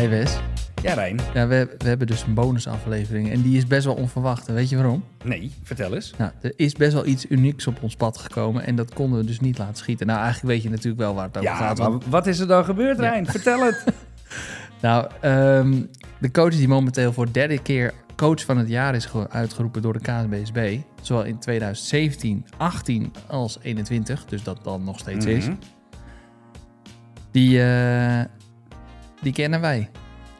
Hey Wes, Ja, Rijn. ja, we, we hebben dus een bonusaflevering en die is best wel onverwacht. En weet je waarom? Nee, vertel eens. Nou, er is best wel iets unieks op ons pad gekomen en dat konden we dus niet laten schieten. Nou, eigenlijk weet je natuurlijk wel waar het over Ja, gaat. maar want- wat is er dan gebeurd, Rijn? Vertel het. nou, ehm, de coach die momenteel voor derde keer coach van het jaar is ge- uitgeroepen door de KNBSB, zowel in 2017, 18 als 21, dus dat dan nog steeds is, Mhm. die, eh, die kennen wij.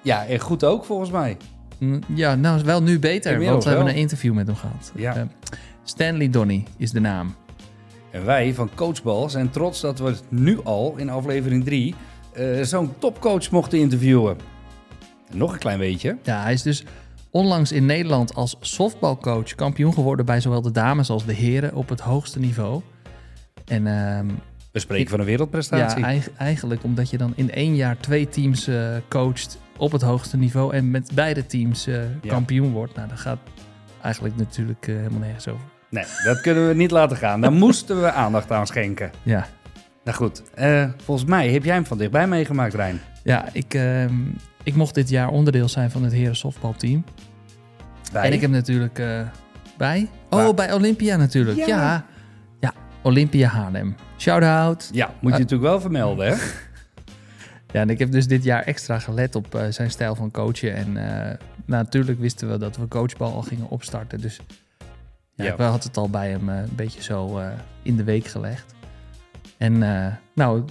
Ja, en goed ook volgens mij. Mm, Ja, nou wel nu beter, Inmiddels want we hebben een interview met hem gehad. Ja. Eh, Stanley Donny is de naam. En wij van Coachbal zijn trots dat we nu al in aflevering 3 zo'n topcoach mochten interviewen. En nog een klein beetje. Ja, hij is dus onlangs in Nederland als softbalcoach kampioen geworden bij zowel de dames als de heren op het hoogste niveau. En ehm, We spreken van een ja, wereldprestatie. eig- eigenlijk omdat je dan in één jaar twee teams eh, coacht op het hoogste niveau en met beide teams eh, Ja. kampioen wordt. Nou, dat gaat eigenlijk natuurlijk eh, helemaal nergens over. Nee, dat kunnen we niet laten gaan. Daar moesten we aandacht aan schenken. Ja, Nou goed, volgens mij heb jij hem van dichtbij meegemaakt, Rijn. ja ik, ehm, ik mocht dit jaar onderdeel zijn van het heren softbalteam. Bij? En ik heb natuurlijk bij. Oh, Waar? bij Olympia natuurlijk. Ja. Ja. Olympia Haarlem. Shout-out. Ja, moet je Ah. natuurlijk wel vermelden, hè? Ja, en ik heb dus dit jaar extra gelet op eh, zijn stijl van coachen. En eh, natuurlijk wisten we dat we coachbal al gingen opstarten. Dus ja, Ja. ik had het al bij hem eh, een beetje zo eh, in de week gelegd. En eh, nou,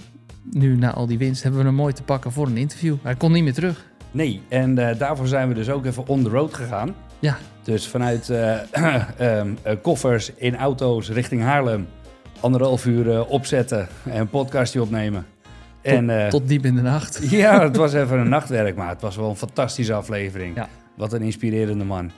nu na al die winst hebben we hem mooi te pakken voor een interview. Hij kon niet meer terug. Nee, en eh, daarvoor zijn we dus ook even on the road gegaan. Ja. Dus vanuit eh, ehm, eh, koffers in auto's richting Haarlem. Anderhalf uur eh, opzetten en een podcastje opnemen. Tot, en eh, tot diep in de nacht. ja, het was even een nachtwerk, maar het was wel een fantastische aflevering. Ja. Wat een inspirerende man.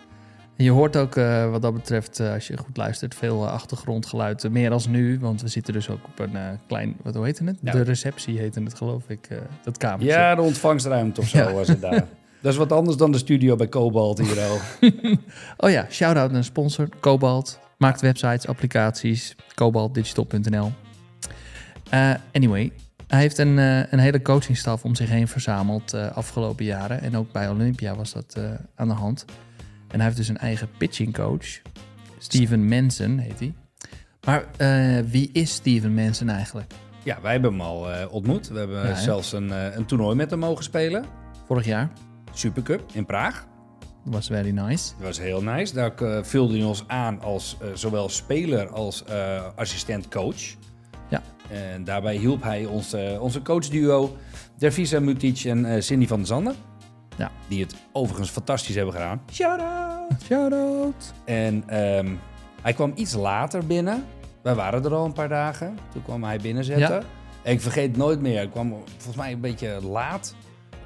En je hoort ook eh, wat dat betreft, als je goed luistert, veel eh, achtergrondgeluid. meer als nu, want we zitten dus ook op een klein, wat hoe heette het? Ja. De receptie heette het geloof ik, dat kamertje. Ja, de ontvangstruimte of zo Ja. was het daar. Dat is wat anders dan de studio bij Cobalt hier al. Oh ja, shout-out naar sponsor, Cobalt. Maakt websites, applicaties, cobaltdigital.nl. Eh, anyway, hij heeft een, eh, een hele coachingstaf om zich heen verzameld eh afgelopen jaren. En ook bij Olympia was dat aan de hand. En hij heeft dus een eigen pitching coach. Steven Manson heet hij. Maar wie is Steven Manson eigenlijk? Ja, wij hebben hem al ontmoet. We hebben Ja, zelfs een, een toernooi met hem mogen spelen. Vorig jaar. Supercup in Praag. Dat was very nice. Dat was heel nice. Daar eh, vulde hij ons aan als eh, zowel speler als eh, assistent-coach. Ja. En daarbij hielp hij ons, onze coachduo, Dervisa Mutic en Cindy van der Zanden. Ja. Die het overigens fantastisch hebben gedaan. Shout-out! Shout-out. En ehm, hij kwam iets later binnen. Wij waren er al een paar dagen. Toen kwam hij binnenzetten. Ja. En ik vergeet nooit meer. Hij kwam volgens mij een beetje laat.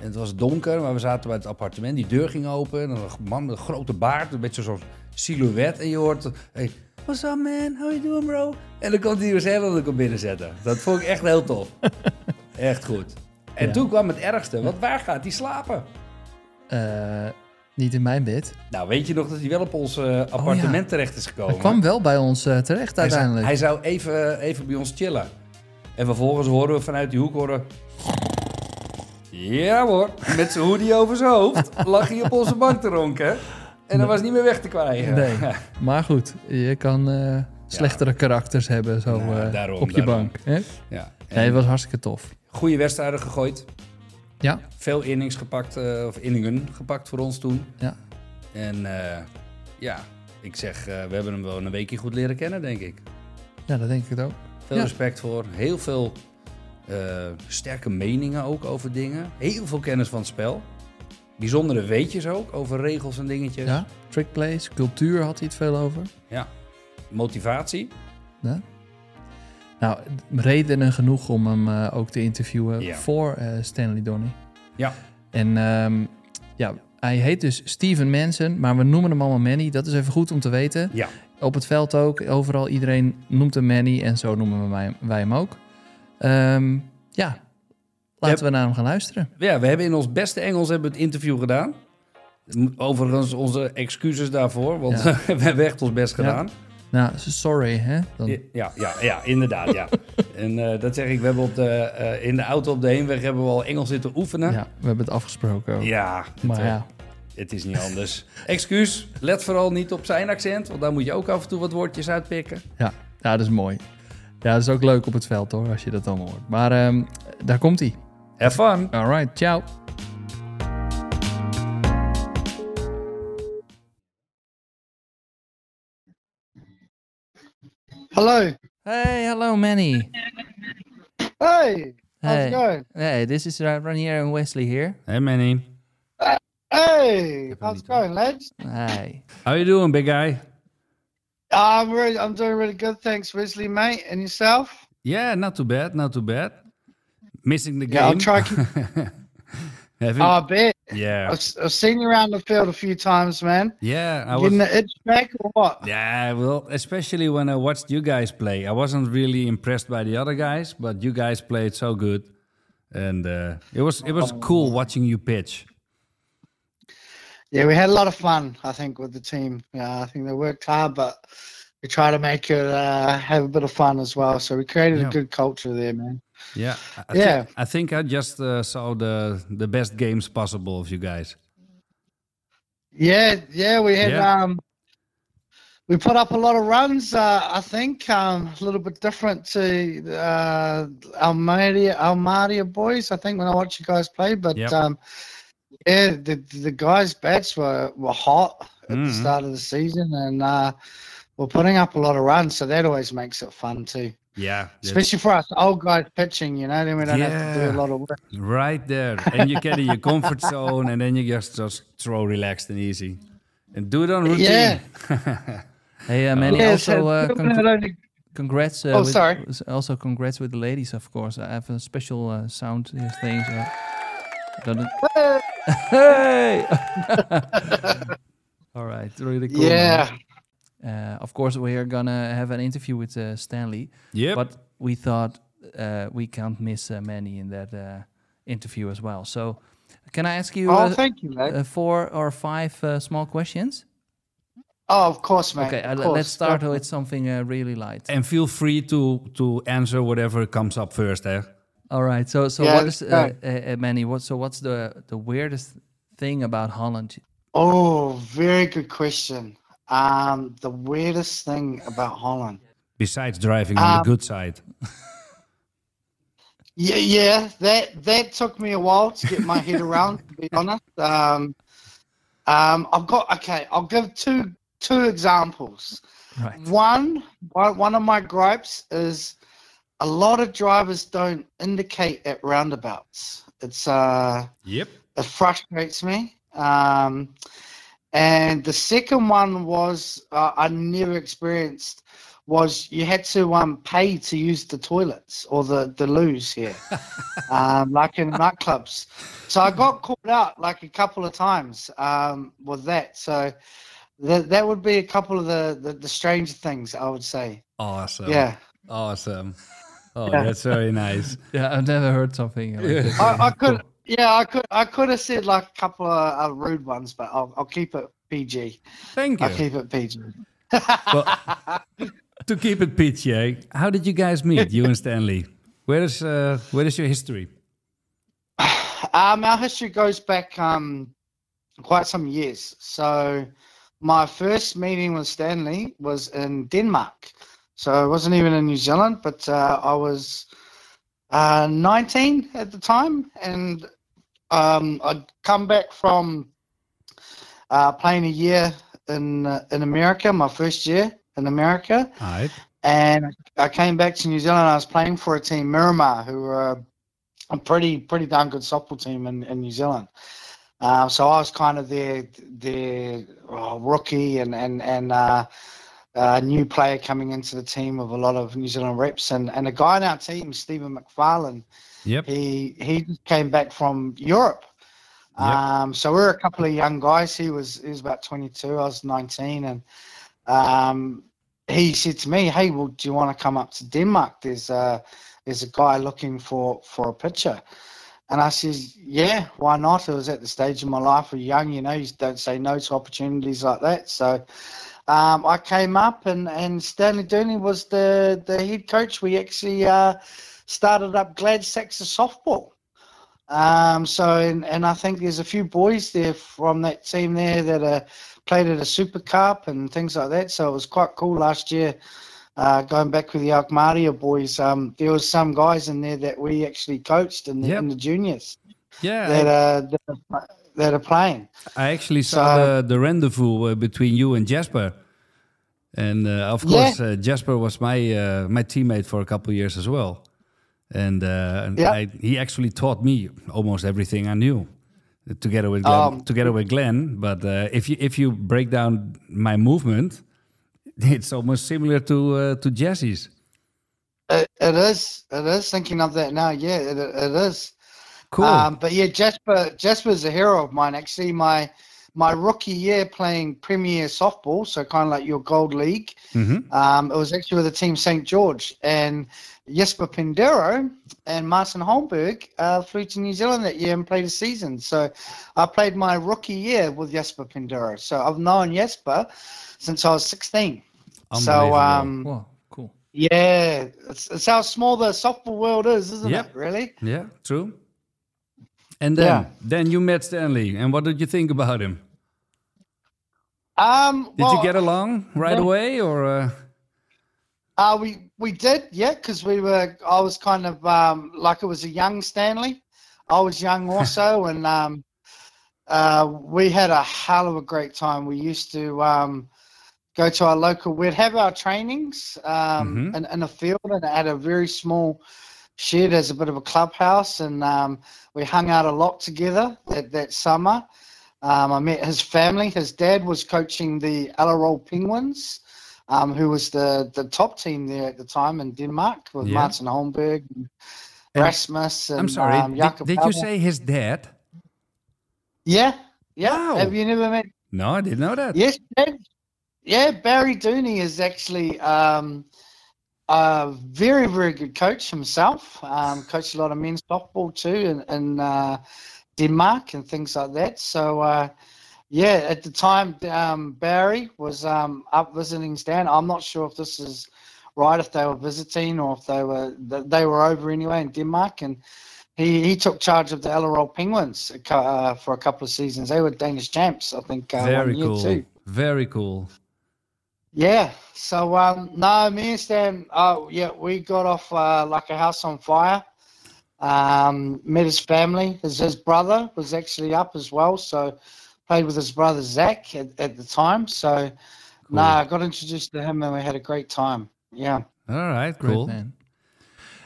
En het was donker, maar we zaten bij het appartement. Die deur ging open. En een man met een grote baard. Een beetje zo'n silhouet. En je hoort... Hey, What's up man? How you doing bro? En dan komt weer zelf dat ik hem binnenzetten. Dat vond ik echt heel tof. echt goed. En Ja. toen kwam het ergste. Want waar gaat hij slapen? Eh, niet in mijn bed. Nou, weet je nog dat hij wel op ons eh, appartement terecht is gekomen? Hij kwam wel bij ons eh, terecht Hij zou, uiteindelijk. hij zou even, even bij ons chillen. En vervolgens horen we vanuit die hoek horen... Ja hoor, met zijn hoodie over zijn hoofd lag hij op onze bank te ronken. En dat was niet meer weg te krijgen. Nee. Maar goed, je kan eh, slechtere karakters hebben zo Nou, eh, daarom, op je daarom. bank. Hè? Ja. Nee, het was hartstikke tof. Goede wedstrijden gegooid. Ja, Veel innings gepakt, eh, of inningen gepakt voor ons toen. ja. En ja, ik zeg, we hebben hem wel een weekje goed leren kennen, denk ik. ja dat denk ik het ook. Veel Ja. respect voor. Heel veel sterke meningen ook over dingen. Heel veel kennis van het spel. Bijzondere weetjes ook over regels en dingetjes. Ja, trickplays, cultuur had hij het veel over. Ja. Motivatie. Ja. Nou, redenen genoeg om hem eh, ook te interviewen Ja. voor eh, Stanley Donny. Ja. En ehm, ja, hij heet dus Steven Manson, maar we noemen hem allemaal Manny. Dat is even goed om te weten. Ja. Op het veld ook, overal iedereen noemt hem Manny en zo noemen we wij, wij hem ook. Ehm, ja, laten Ja. we naar hem gaan luisteren. Ja, we hebben in ons beste Engels hebben het interview gedaan. Overigens onze excuses daarvoor, want Ja. we hebben echt ons best Ja. gedaan. Nou, sorry, hè? Dan, Ja, ja, ja, inderdaad, ja. en eh, dat zeg ik, we hebben op de, eh, in de auto op de heenweg hebben we al Engels zitten oefenen. ja, we hebben het afgesproken ook. Ja, maar het, ja, het is niet anders. Excuus, let vooral niet op zijn accent, want daar moet je ook af en toe wat woordjes uitpikken. ja, ja, dat is mooi. Ja, dat is ook leuk op het veld hoor, als je dat dan hoort. Maar ehm, daar komt hij. Have fun! Alright, ciao. Hello. Hey, hello Manny. Hey. How's Hey. it going? Hey, this is uh, Ranier and Wesley here. Hey Manny, Hey. How's it going, lads? Hey. how you doing, big guy? I'm really, I'm doing really good. Thanks, Wesley, mate. And yourself? Yeah, not too bad, not too bad. Missing the game. Yeah, I'll try. Having- oh, I bet. yeah, I've, I've seen you around the field a few times, man. yeah. I was. Getting the itch back or what? Yeah, well, especially when I watched you guys play, I wasn't really impressed by the other guys, but you guys played so good, and uh, it was it was cool watching you pitch. Yeah, we had a lot of fun. I think with the team. Yeah, I think they worked hard, but we try to make it uh, have a bit of fun as well. So we created Yeah. a good culture there, man. Yeah, I, Yeah. Think, I think I just uh, saw the the best games possible of you guys. Yeah, yeah, we had Yeah. um we put up a lot of runs, uh, I think, um, a little bit different to uh Alcmaria Alcmaria boys, I think when I watch you guys play. But Yep. um yeah, the the guys' bats were, were hot at Mhm. the start of the season and uh we're putting up a lot of runs, so that always makes it fun too. Yeah, Especially for us old guys pitching, you know, then we don't have to do a lot of work. right there, and you get in your comfort zone, and then you just just throw relaxed and easy, and do it on routine. Yeah. Hey, uh, Manny, Yeah, also so uh, congr- congrats. Uh, Oh, with, sorry. Also, congrats with the ladies, of course. I have a special uh, sound thing. So hey! All right, really cool. yeah. Uh, of course, we are gonna have an interview with uh, Stanley, Yep. but we thought uh, we can't miss uh, Manny in that uh, interview as well. So, can I ask you Oh, uh, thank you, mate. uh, four or five uh, small questions? Oh, of course, mate. okay, of le- course. let's start Go for with something uh, really light. and feel free to to answer whatever comes up first. Eh? All right. So, so Yeah, what is uh, uh, uh, Manny? What so what's the the weirdest thing about Holland? Oh, very good question. Um, the weirdest thing about Holland. Besides driving on Um, the good side. Yeah, yeah, that that took me a while to get my head around. To be honest, um, um, I've got okay. I'll give two two examples. Right. One, one, one of my gripes is a lot of drivers don't indicate at roundabouts. It's uh, Yep. it frustrates me. Um, and the second one was uh, I never experienced was you had to um, pay to use the toilets or the the loos here, um, like in nightclubs. So I got caught out like a couple of times um, with that. So that that would be a couple of the the, the strange things I would say. Awesome. Yeah. Awesome. Oh, Yeah. that's very nice. Yeah, I've never heard something like Yeah. this. I, I could, yeah, I could, I could have said like a couple of uh, rude ones, but I'll, I'll keep it PG. Thank you. I'll keep it PG. Well, to keep it PG, how did you guys meet, you and Stanley? Where is uh, where is your history? Um, our history goes back um, quite some years. So, my first meeting with Stanley was in Denmark. So I wasn't even in New Zealand, but uh, I was uh, 19 at the time, and um, I'd come back from uh, playing a year in uh, in America, my first year in America, right. and I came back to New Zealand. I was playing for a team, Miramar, who were a pretty pretty darn good softball team in, in New Zealand. Uh, so I was kind of their their uh, rookie and and and uh, new player coming into the team with a lot of New Zealand reps, and and a guy in our team, Stephen McFarlane. Yep. He he came back from Europe. Yep. Um, so we are a couple of young guys. He was he was about 22. I was 19, and um, he said to me, "Hey, well, do you want to come up to Denmark? There's a there's a guy looking for for a pitcher." And I says, "Yeah, why not?" I was at the stage of my life where young, you know, you don't say no to opportunities like that. So um, I came up and, and Stanley Doney was the, the head coach. We actually uh, started up Gladsaxe softball. Um, so, and, and I think there's a few boys there from that team there that are played at a Super Cup and things like that. So it was quite cool last year. Uh, going back with the Alcmaria boys, um, there was some guys in there that we actually coached in the, Yep. in the juniors Yeah, that are that are, that are playing. I actually saw So- the, the rendezvous uh, between you and Jasper, and uh, of Yeah. course uh, Jasper was my uh, my teammate for a couple of years as well, and, uh, and Yeah. I, he actually taught me almost everything I knew, uh, together with Glenn, Um, together with Glenn. But uh, if you if you break down my movement, it's almost similar to uh, to Jesse's. It, it is. It is. Thinking of that now, yeah, it, it is. Cool. Um, but yeah, Jasper Jasper's a hero of mine. Actually, my my rookie year playing Premier softball, so kind of like your Gold League. hmm Um, it was actually with the team St George and Jesper Pindero and Martin Holmberg uh, flew to New Zealand that year and played a season. So I played my rookie year with Jesper Pindero. So I've known Jesper since I was 16. So um, Whoa, cool. yeah, it's, it's how small the softball world is, isn't Yep. it? Really? Yeah, true. And then Yeah. then you met Stanley, and what did you think about him? Um, Did well, you get along right away, or? Uh, Uh, we we did, yeah, because we were. I was kind of um, like it was a young Stanley. I was young also, and um, uh, we had a hell of a great time. We used to um, go to our local. We'd have our trainings um, Mhm. in, in a field, and it had a very small shed as a bit of a clubhouse, and um, we hung out a lot together that that summer. Um, I met his family. His dad was coaching the Allerød Penguins um, who was the, the top team there at the time in Denmark with Yeah. Martin Holmberg, and And- Rasmus, and I'm sorry. um, did, Jakob did you say his dad? Yeah, yeah. Wow. Have you never met? No, I didn't know that. Yes, Dad. yeah. Barry Doney is actually um, a very very good coach himself. Um, coached a lot of men's softball too and, in uh, Denmark and things like that. So. Uh, yeah, at the time, um, Barry was um, up visiting Stan. I'm not sure if this is right, if they were visiting or if they were they were over anyway in Denmark, and he, he took charge of the Allerød Penguins uh, for a couple of seasons. They were Danish champs, I think. Uh, Very cool. Too. Very cool. Yeah. So um, no, me and Stan, uh, yeah, we got off uh, like a house on fire. Um, met his family. His his brother was actually up as well, so played with his brother Zach at, at the time. So no, I got introduced to him and we had a great time. Yeah. All right, Great cool. man.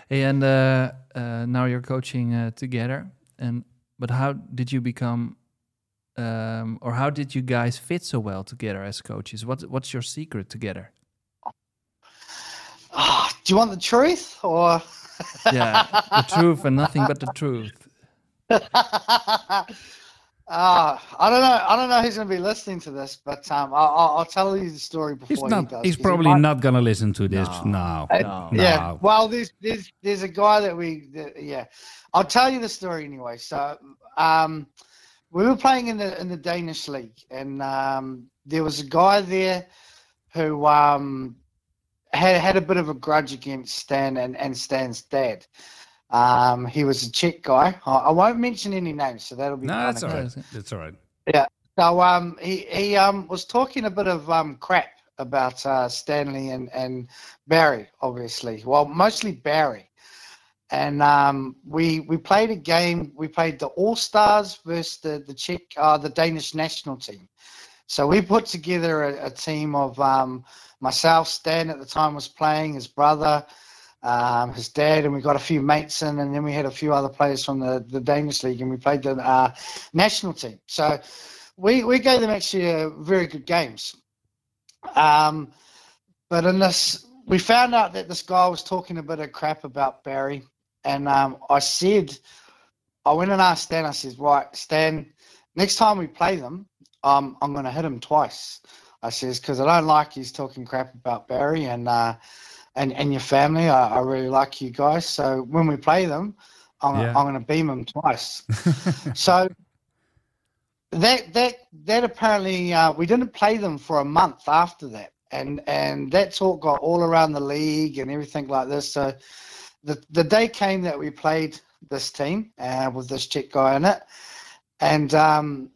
Hey, and uh, uh, now you're coaching uh, together. And but how did you become, um, or how did you guys fit so well together as coaches? What What's your secret together? Ah, do you want the truth or? Yeah, the truth and nothing but the truth. Ah, I don't know. I don't know who's going to be listening to this, but um, I'll, I'll- I'll tell you the story before He's he not. does. He's 'cause he probably might- not gonna listen to this. No. No. Uh, No. Yeah. Well, there's there's there's a guy that we that, yeah. I'll tell you the story anyway. So um, we were playing in the in the Danish league, and um, there was a guy there who um, had had a bit of a grudge against Stan and, and Stan's dad. Um, he was a Czech guy. I, I won't mention any names, so that'll be No, that's all good. That's all right. Yeah. So um, he he um was talking a bit of um crap about uh, Stanley and and Barry, obviously. Well, mostly Barry. And um, we we played a game. We played the All Stars versus the the Czech, uh, the Danish national team. So we put together a, a team of um, myself, Stan at the time was playing, his brother, um, his dad, and we got a few mates in, and then we had a few other players from the, the Danish league, and we played the uh, national team. So we we gave them actually uh, very good games. Um, but in this, we found out that this guy was talking a bit of crap about Barry, and um, I said, I went and asked Stan. I said, right, Stan, next time we play them, um, I'm going to hit him twice. I says because I don't like he's talking crap about Barry and uh, and and your family. I, I really like you guys. So when we play them, I'm, Yeah. I'm going to beam him twice. so that that that apparently uh, we didn't play them for a month after that, and and that talk got all around the league and everything like this. So the the day came that we played this team uh, with this Czech guy in it, and um,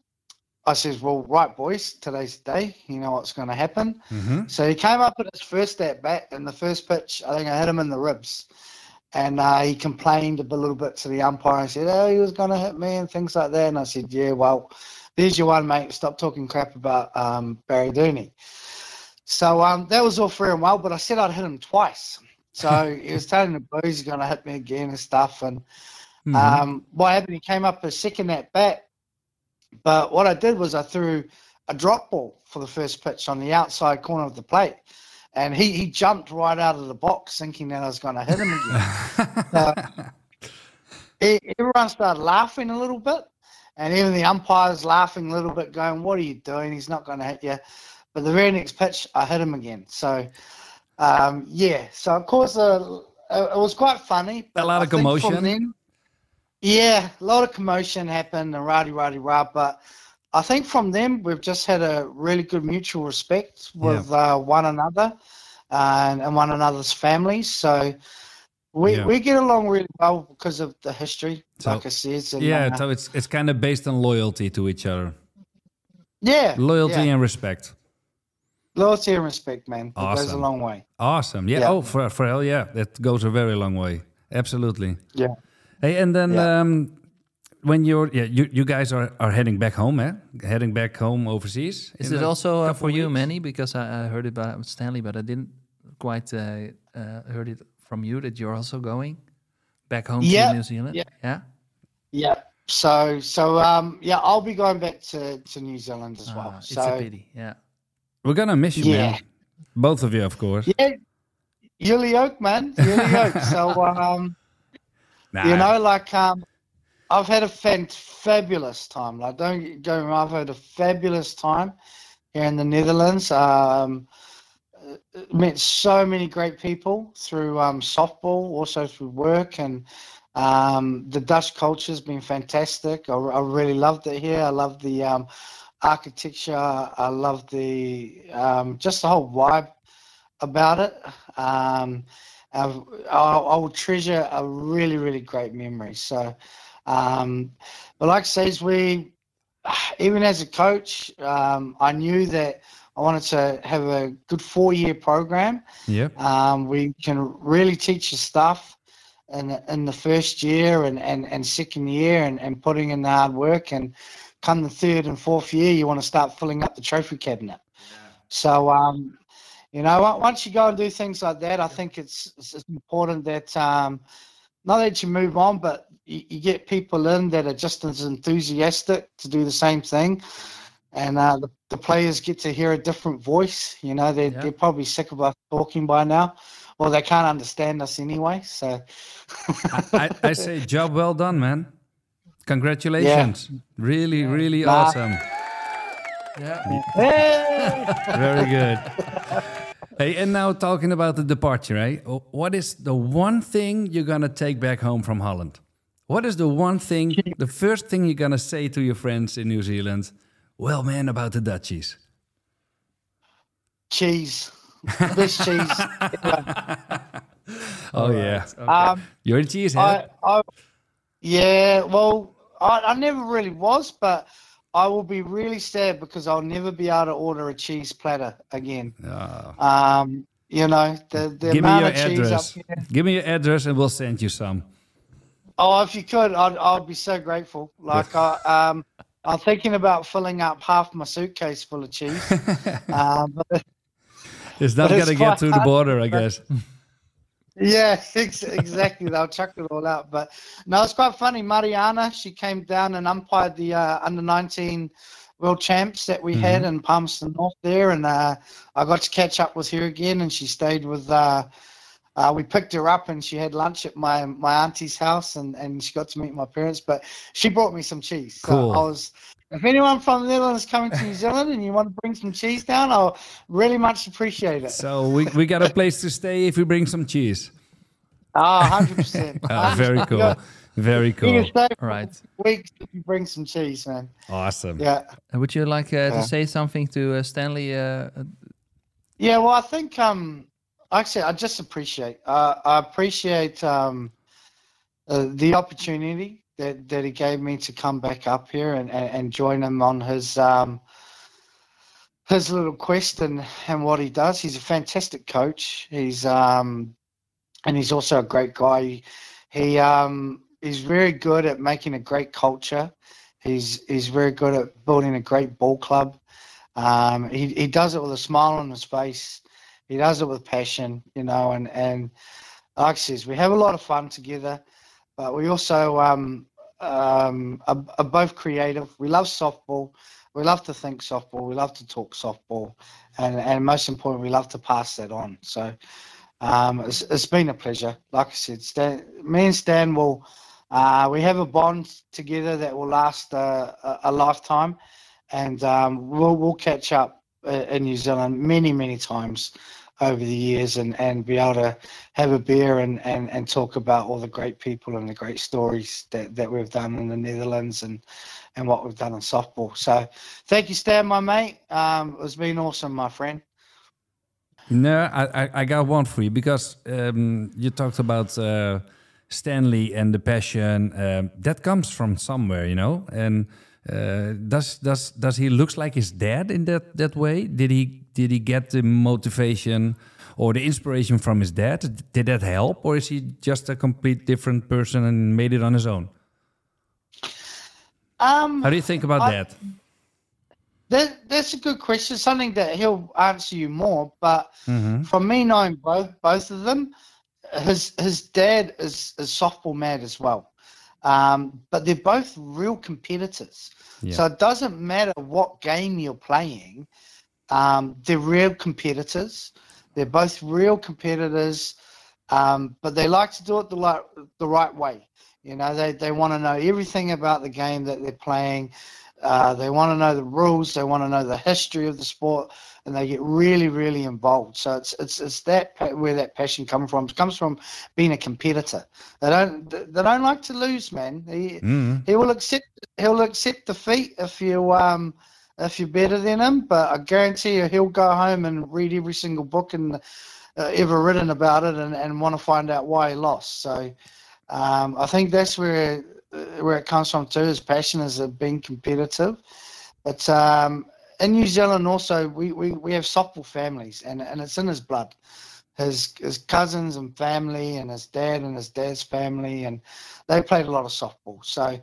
I says, "Well, right, boys, today's the day. You know what's going to happen." Mhm. So he came up at his first at bat, and the first pitch, I think I hit him in the ribs. And uh, he complained a little bit to the umpire and said, Oh, he was going to hit me and things like that. And I said, Yeah, well, there's your one, mate. Stop talking crap about um, Barry Doney. So um, that was all fair and well, but I said I'd hit him twice. So he was telling the boys he's going to hit me again and stuff. And Mhm. um, what happened? He came up a second at bat, but what I did was I threw a drop ball for the first pitch on the outside corner of the plate, and he, he jumped right out of the box thinking that I was going to hit him again. so, everyone started laughing a little bit, and even the umpires laughing a little bit, going, "What are you doing? He's not going to hit you." But the very next pitch, I hit him again. So, um, yeah. So of course, uh, it was quite funny. but lot of commotion. then- yeah, a lot of commotion happened and rah rah rah. But I think from them we've just had a really good mutual respect with uh, one another uh, and, and one another's families. So we Yeah. we get along really well because of the history, So- like I said. And, yeah, uh, so it's it's kind of based on loyalty to each other, yeah, loyalty yeah. and respect. loyalty and respect, man. It goes a long way. Awesome. Yeah. Yeah. Oh, for for hell, yeah, that goes a very long way. Absolutely. Yeah. Hey, and then Yeah. um, when you're yeah, you you guys are are heading back home, eh? Heading back home overseas. Is it also uh, for you, weeks? Manny? Because I, I heard it about Stanley, but I didn't quite uh, uh, heard it from you that you're also going back home Yeah, to New Zealand. yeah. yeah. Yeah. So so um yeah, I'll be going back to, to New Zealand as well. Ah, it's so a pity. Yeah. We're gonna miss you, Yeah. man. Both of you, of course. yeah, Yuli Oak, man. Yuli Oak. So um You know, like um I've had a fan- fabulous time. Like don't go wrong, I've had a fabulous time here in the Netherlands. Um uh, met so many great people through um, softball, also through work, and um, the Dutch culture's been fantastic. I, I really loved it here. I love the um, architecture. I love the um, just the whole vibe about it. Um, I've, I, I will treasure a really, really great memory. So, um, but like I say, is we, even as a coach, um, I knew that I wanted to have a good four-year program. yeah. Um, we can really teach you stuff in, in the first year and, and, and second year and, and putting in the hard work. And come the third and fourth year, you want to start filling up the trophy cabinet. So, um, you know, once you go and do things like that, I think it's, it's important that um, not that you move on, but you, you get people in that are just as enthusiastic to do the same thing. And uh, the, the players get to hear a different voice. You know, they're, Yeah. they're probably sick of us talking by now. Well, they can't understand us anyway. So, I, I say job well done, man. Congratulations. Yeah. Really, really Nah. awesome. Yeah. Hey! Very good. hey, and now talking about the departure, eh? What is the one thing you're gonna take back home from Holland? What is the one thing, the first thing you're gonna say to your friends in New Zealand? Well, man, about the Dutchies. cheese. this cheese. ever. Oh yeah, Um, you're a cheesehead. I, I, yeah, well, I, I never really was, but I will be really sad because I'll never be able to order a cheese platter again. Ah. Um, you know, the, the Give me amount your of cheese address. up here. Give me your address, and we'll send you some. Oh, if you could, I'd, I'd be so grateful. Like, I, um, I'm thinking about filling up half my suitcase full of cheese. um, but It's not gonna get quite through the border, I guess. Yeah, ex- exactly. They'll chuck it all out. But no, it's quite funny. Mariana, she came down and umpired the uh, under 19 world champs that we had in Palmerston North there. And uh, I got to catch up with her again, and she stayed with. Uh, uh, we picked her up and she had lunch at my my auntie's house, and, and she got to meet my parents. But she brought me some cheese. So Cool. I was. If anyone from the Netherlands is coming to New Zealand and you want to bring some cheese down, I'll really much appreciate it. So we, we got a place to stay if we bring some cheese. Ah, 100%. Ah, very cool. Very You can cool. stay All right. for weeks if you bring some cheese, man. Awesome. Yeah. Would you like uh, to Yeah. say something to uh, Stanley? Uh, uh, Yeah, well, I think um, actually, I just appreciate. Uh, I appreciate um, uh, the opportunity that, that he gave me to come back up here and, and, and join him on his um, his little quest and, and what he does. He's a fantastic coach. He's um, and he's also a great guy. He, he um, he's very good at making a great culture. He's he's very good at building a great ball club. Um, he, he does it with a smile on his face. He does it with passion, you know, and, and like I says, we have a lot of fun together, but we also um, um, are, are both creative. We love softball. We love to think softball. We love to talk softball. And, and most important, we love to pass that on. So um, it's, it's been a pleasure. Like I said, Stan, me and Stan will, uh, we have a bond together that will last uh, a, a lifetime and um, we'll we'll catch up uh, in New Zealand many many times over the years and, and be able to have a beer and, and, and talk about all the great people and the great stories that, that we've done in the Netherlands and, and what we've done in softball. So thank you, Stan, my mate. Um, it's been awesome, my friend. No, I, I, got one for you because um, you talked about uh, Stanley and the passion. Um, that comes from somewhere, you know. And uh, does does does he looks like his dad in that that way? Did he did he get the motivation or the inspiration from his dad? Did that help, or is he just a complete different person and made it on his own? Um, How do you think about I- that? That, that's a good question. Something that he'll answer you more. But Mm-hmm. from me knowing both both of them, his his dad is, is softball mad as well. Um, but they're both real competitors. Yeah. So it doesn't matter what game you're playing. Um, they're real competitors. They're both real competitors, um, but they like to do it the right the right way. You know, they they want to know everything about the game that they're playing. Uh, they want to know the rules. They want to know the history of the sport, and they get really, really involved. So it's it's it's that pa- where that passion comes from. It comes from being a competitor. They don't they don't like to lose, man. He, Mm-hmm. he will accept he'll accept defeat if you um if you're better than him. But I guarantee you, he'll go home and read every single book and uh, ever written about it, and, and want to find out why he lost. So um, I think that's where uh, where it comes from too. His passion is being competitive. But um, in New Zealand also, we, we, we have softball families, and, and it's in his blood. His his cousins and family, and his dad and his dad's family, and they played a lot of softball. So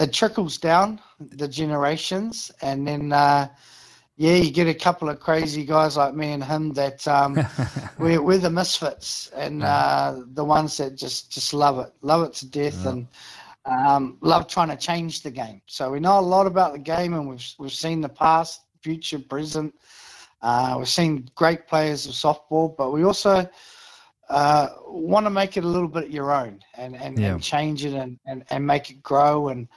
it trickles down the generations, and then uh, yeah, you get a couple of crazy guys like me and him that um, we're we're the misfits and uh, the ones that just just love it, love it to death, and um, love trying to change the game. So we know a lot about the game, and we've we've seen the past, future, present. Uh, we've seen great players of softball, but we also uh, want to make it a little bit your own and, and, Yeah. and change it and, and, and make it grow and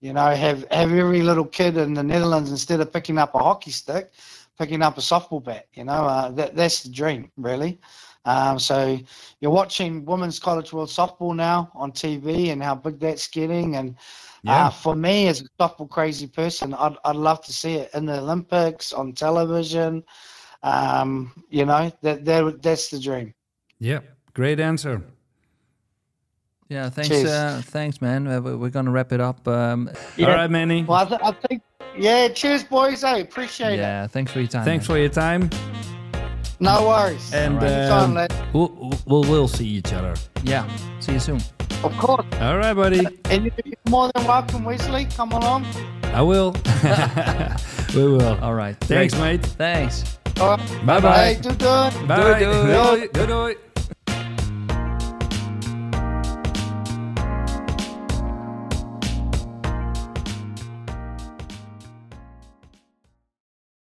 you know have have every little kid in the Netherlands instead of picking up a hockey stick, picking up a softball bat. You know uh, that that's the dream really. Um, so you're watching Women's College World Softball now on TV and how big that's getting. And Yeah. uh, for me, as a softball crazy person, I'd, I'd love to see it in the Olympics on television. Um, you know that, that that's the dream. Yeah, great answer. yeah, thanks, uh, thanks, man. Uh, we- we're gonna wrap it up. Um, Yeah. All right, Manny. Well, I, th- I think yeah. Cheers, boys. I appreciate it. yeah, thanks for your time. Thanks man. for your time, No worries. and Anytime, um, lad. we'll, we'll we'll see each other. Yeah, see you soon. Of course. All right, buddy. And you're more than welcome, Wesley. Come along. I will. we will. All right. Thanks, Great. mate. Thanks. All right. Bye bye. Hey, do good. Bye. Doei, doei. Doei. Doei. doei.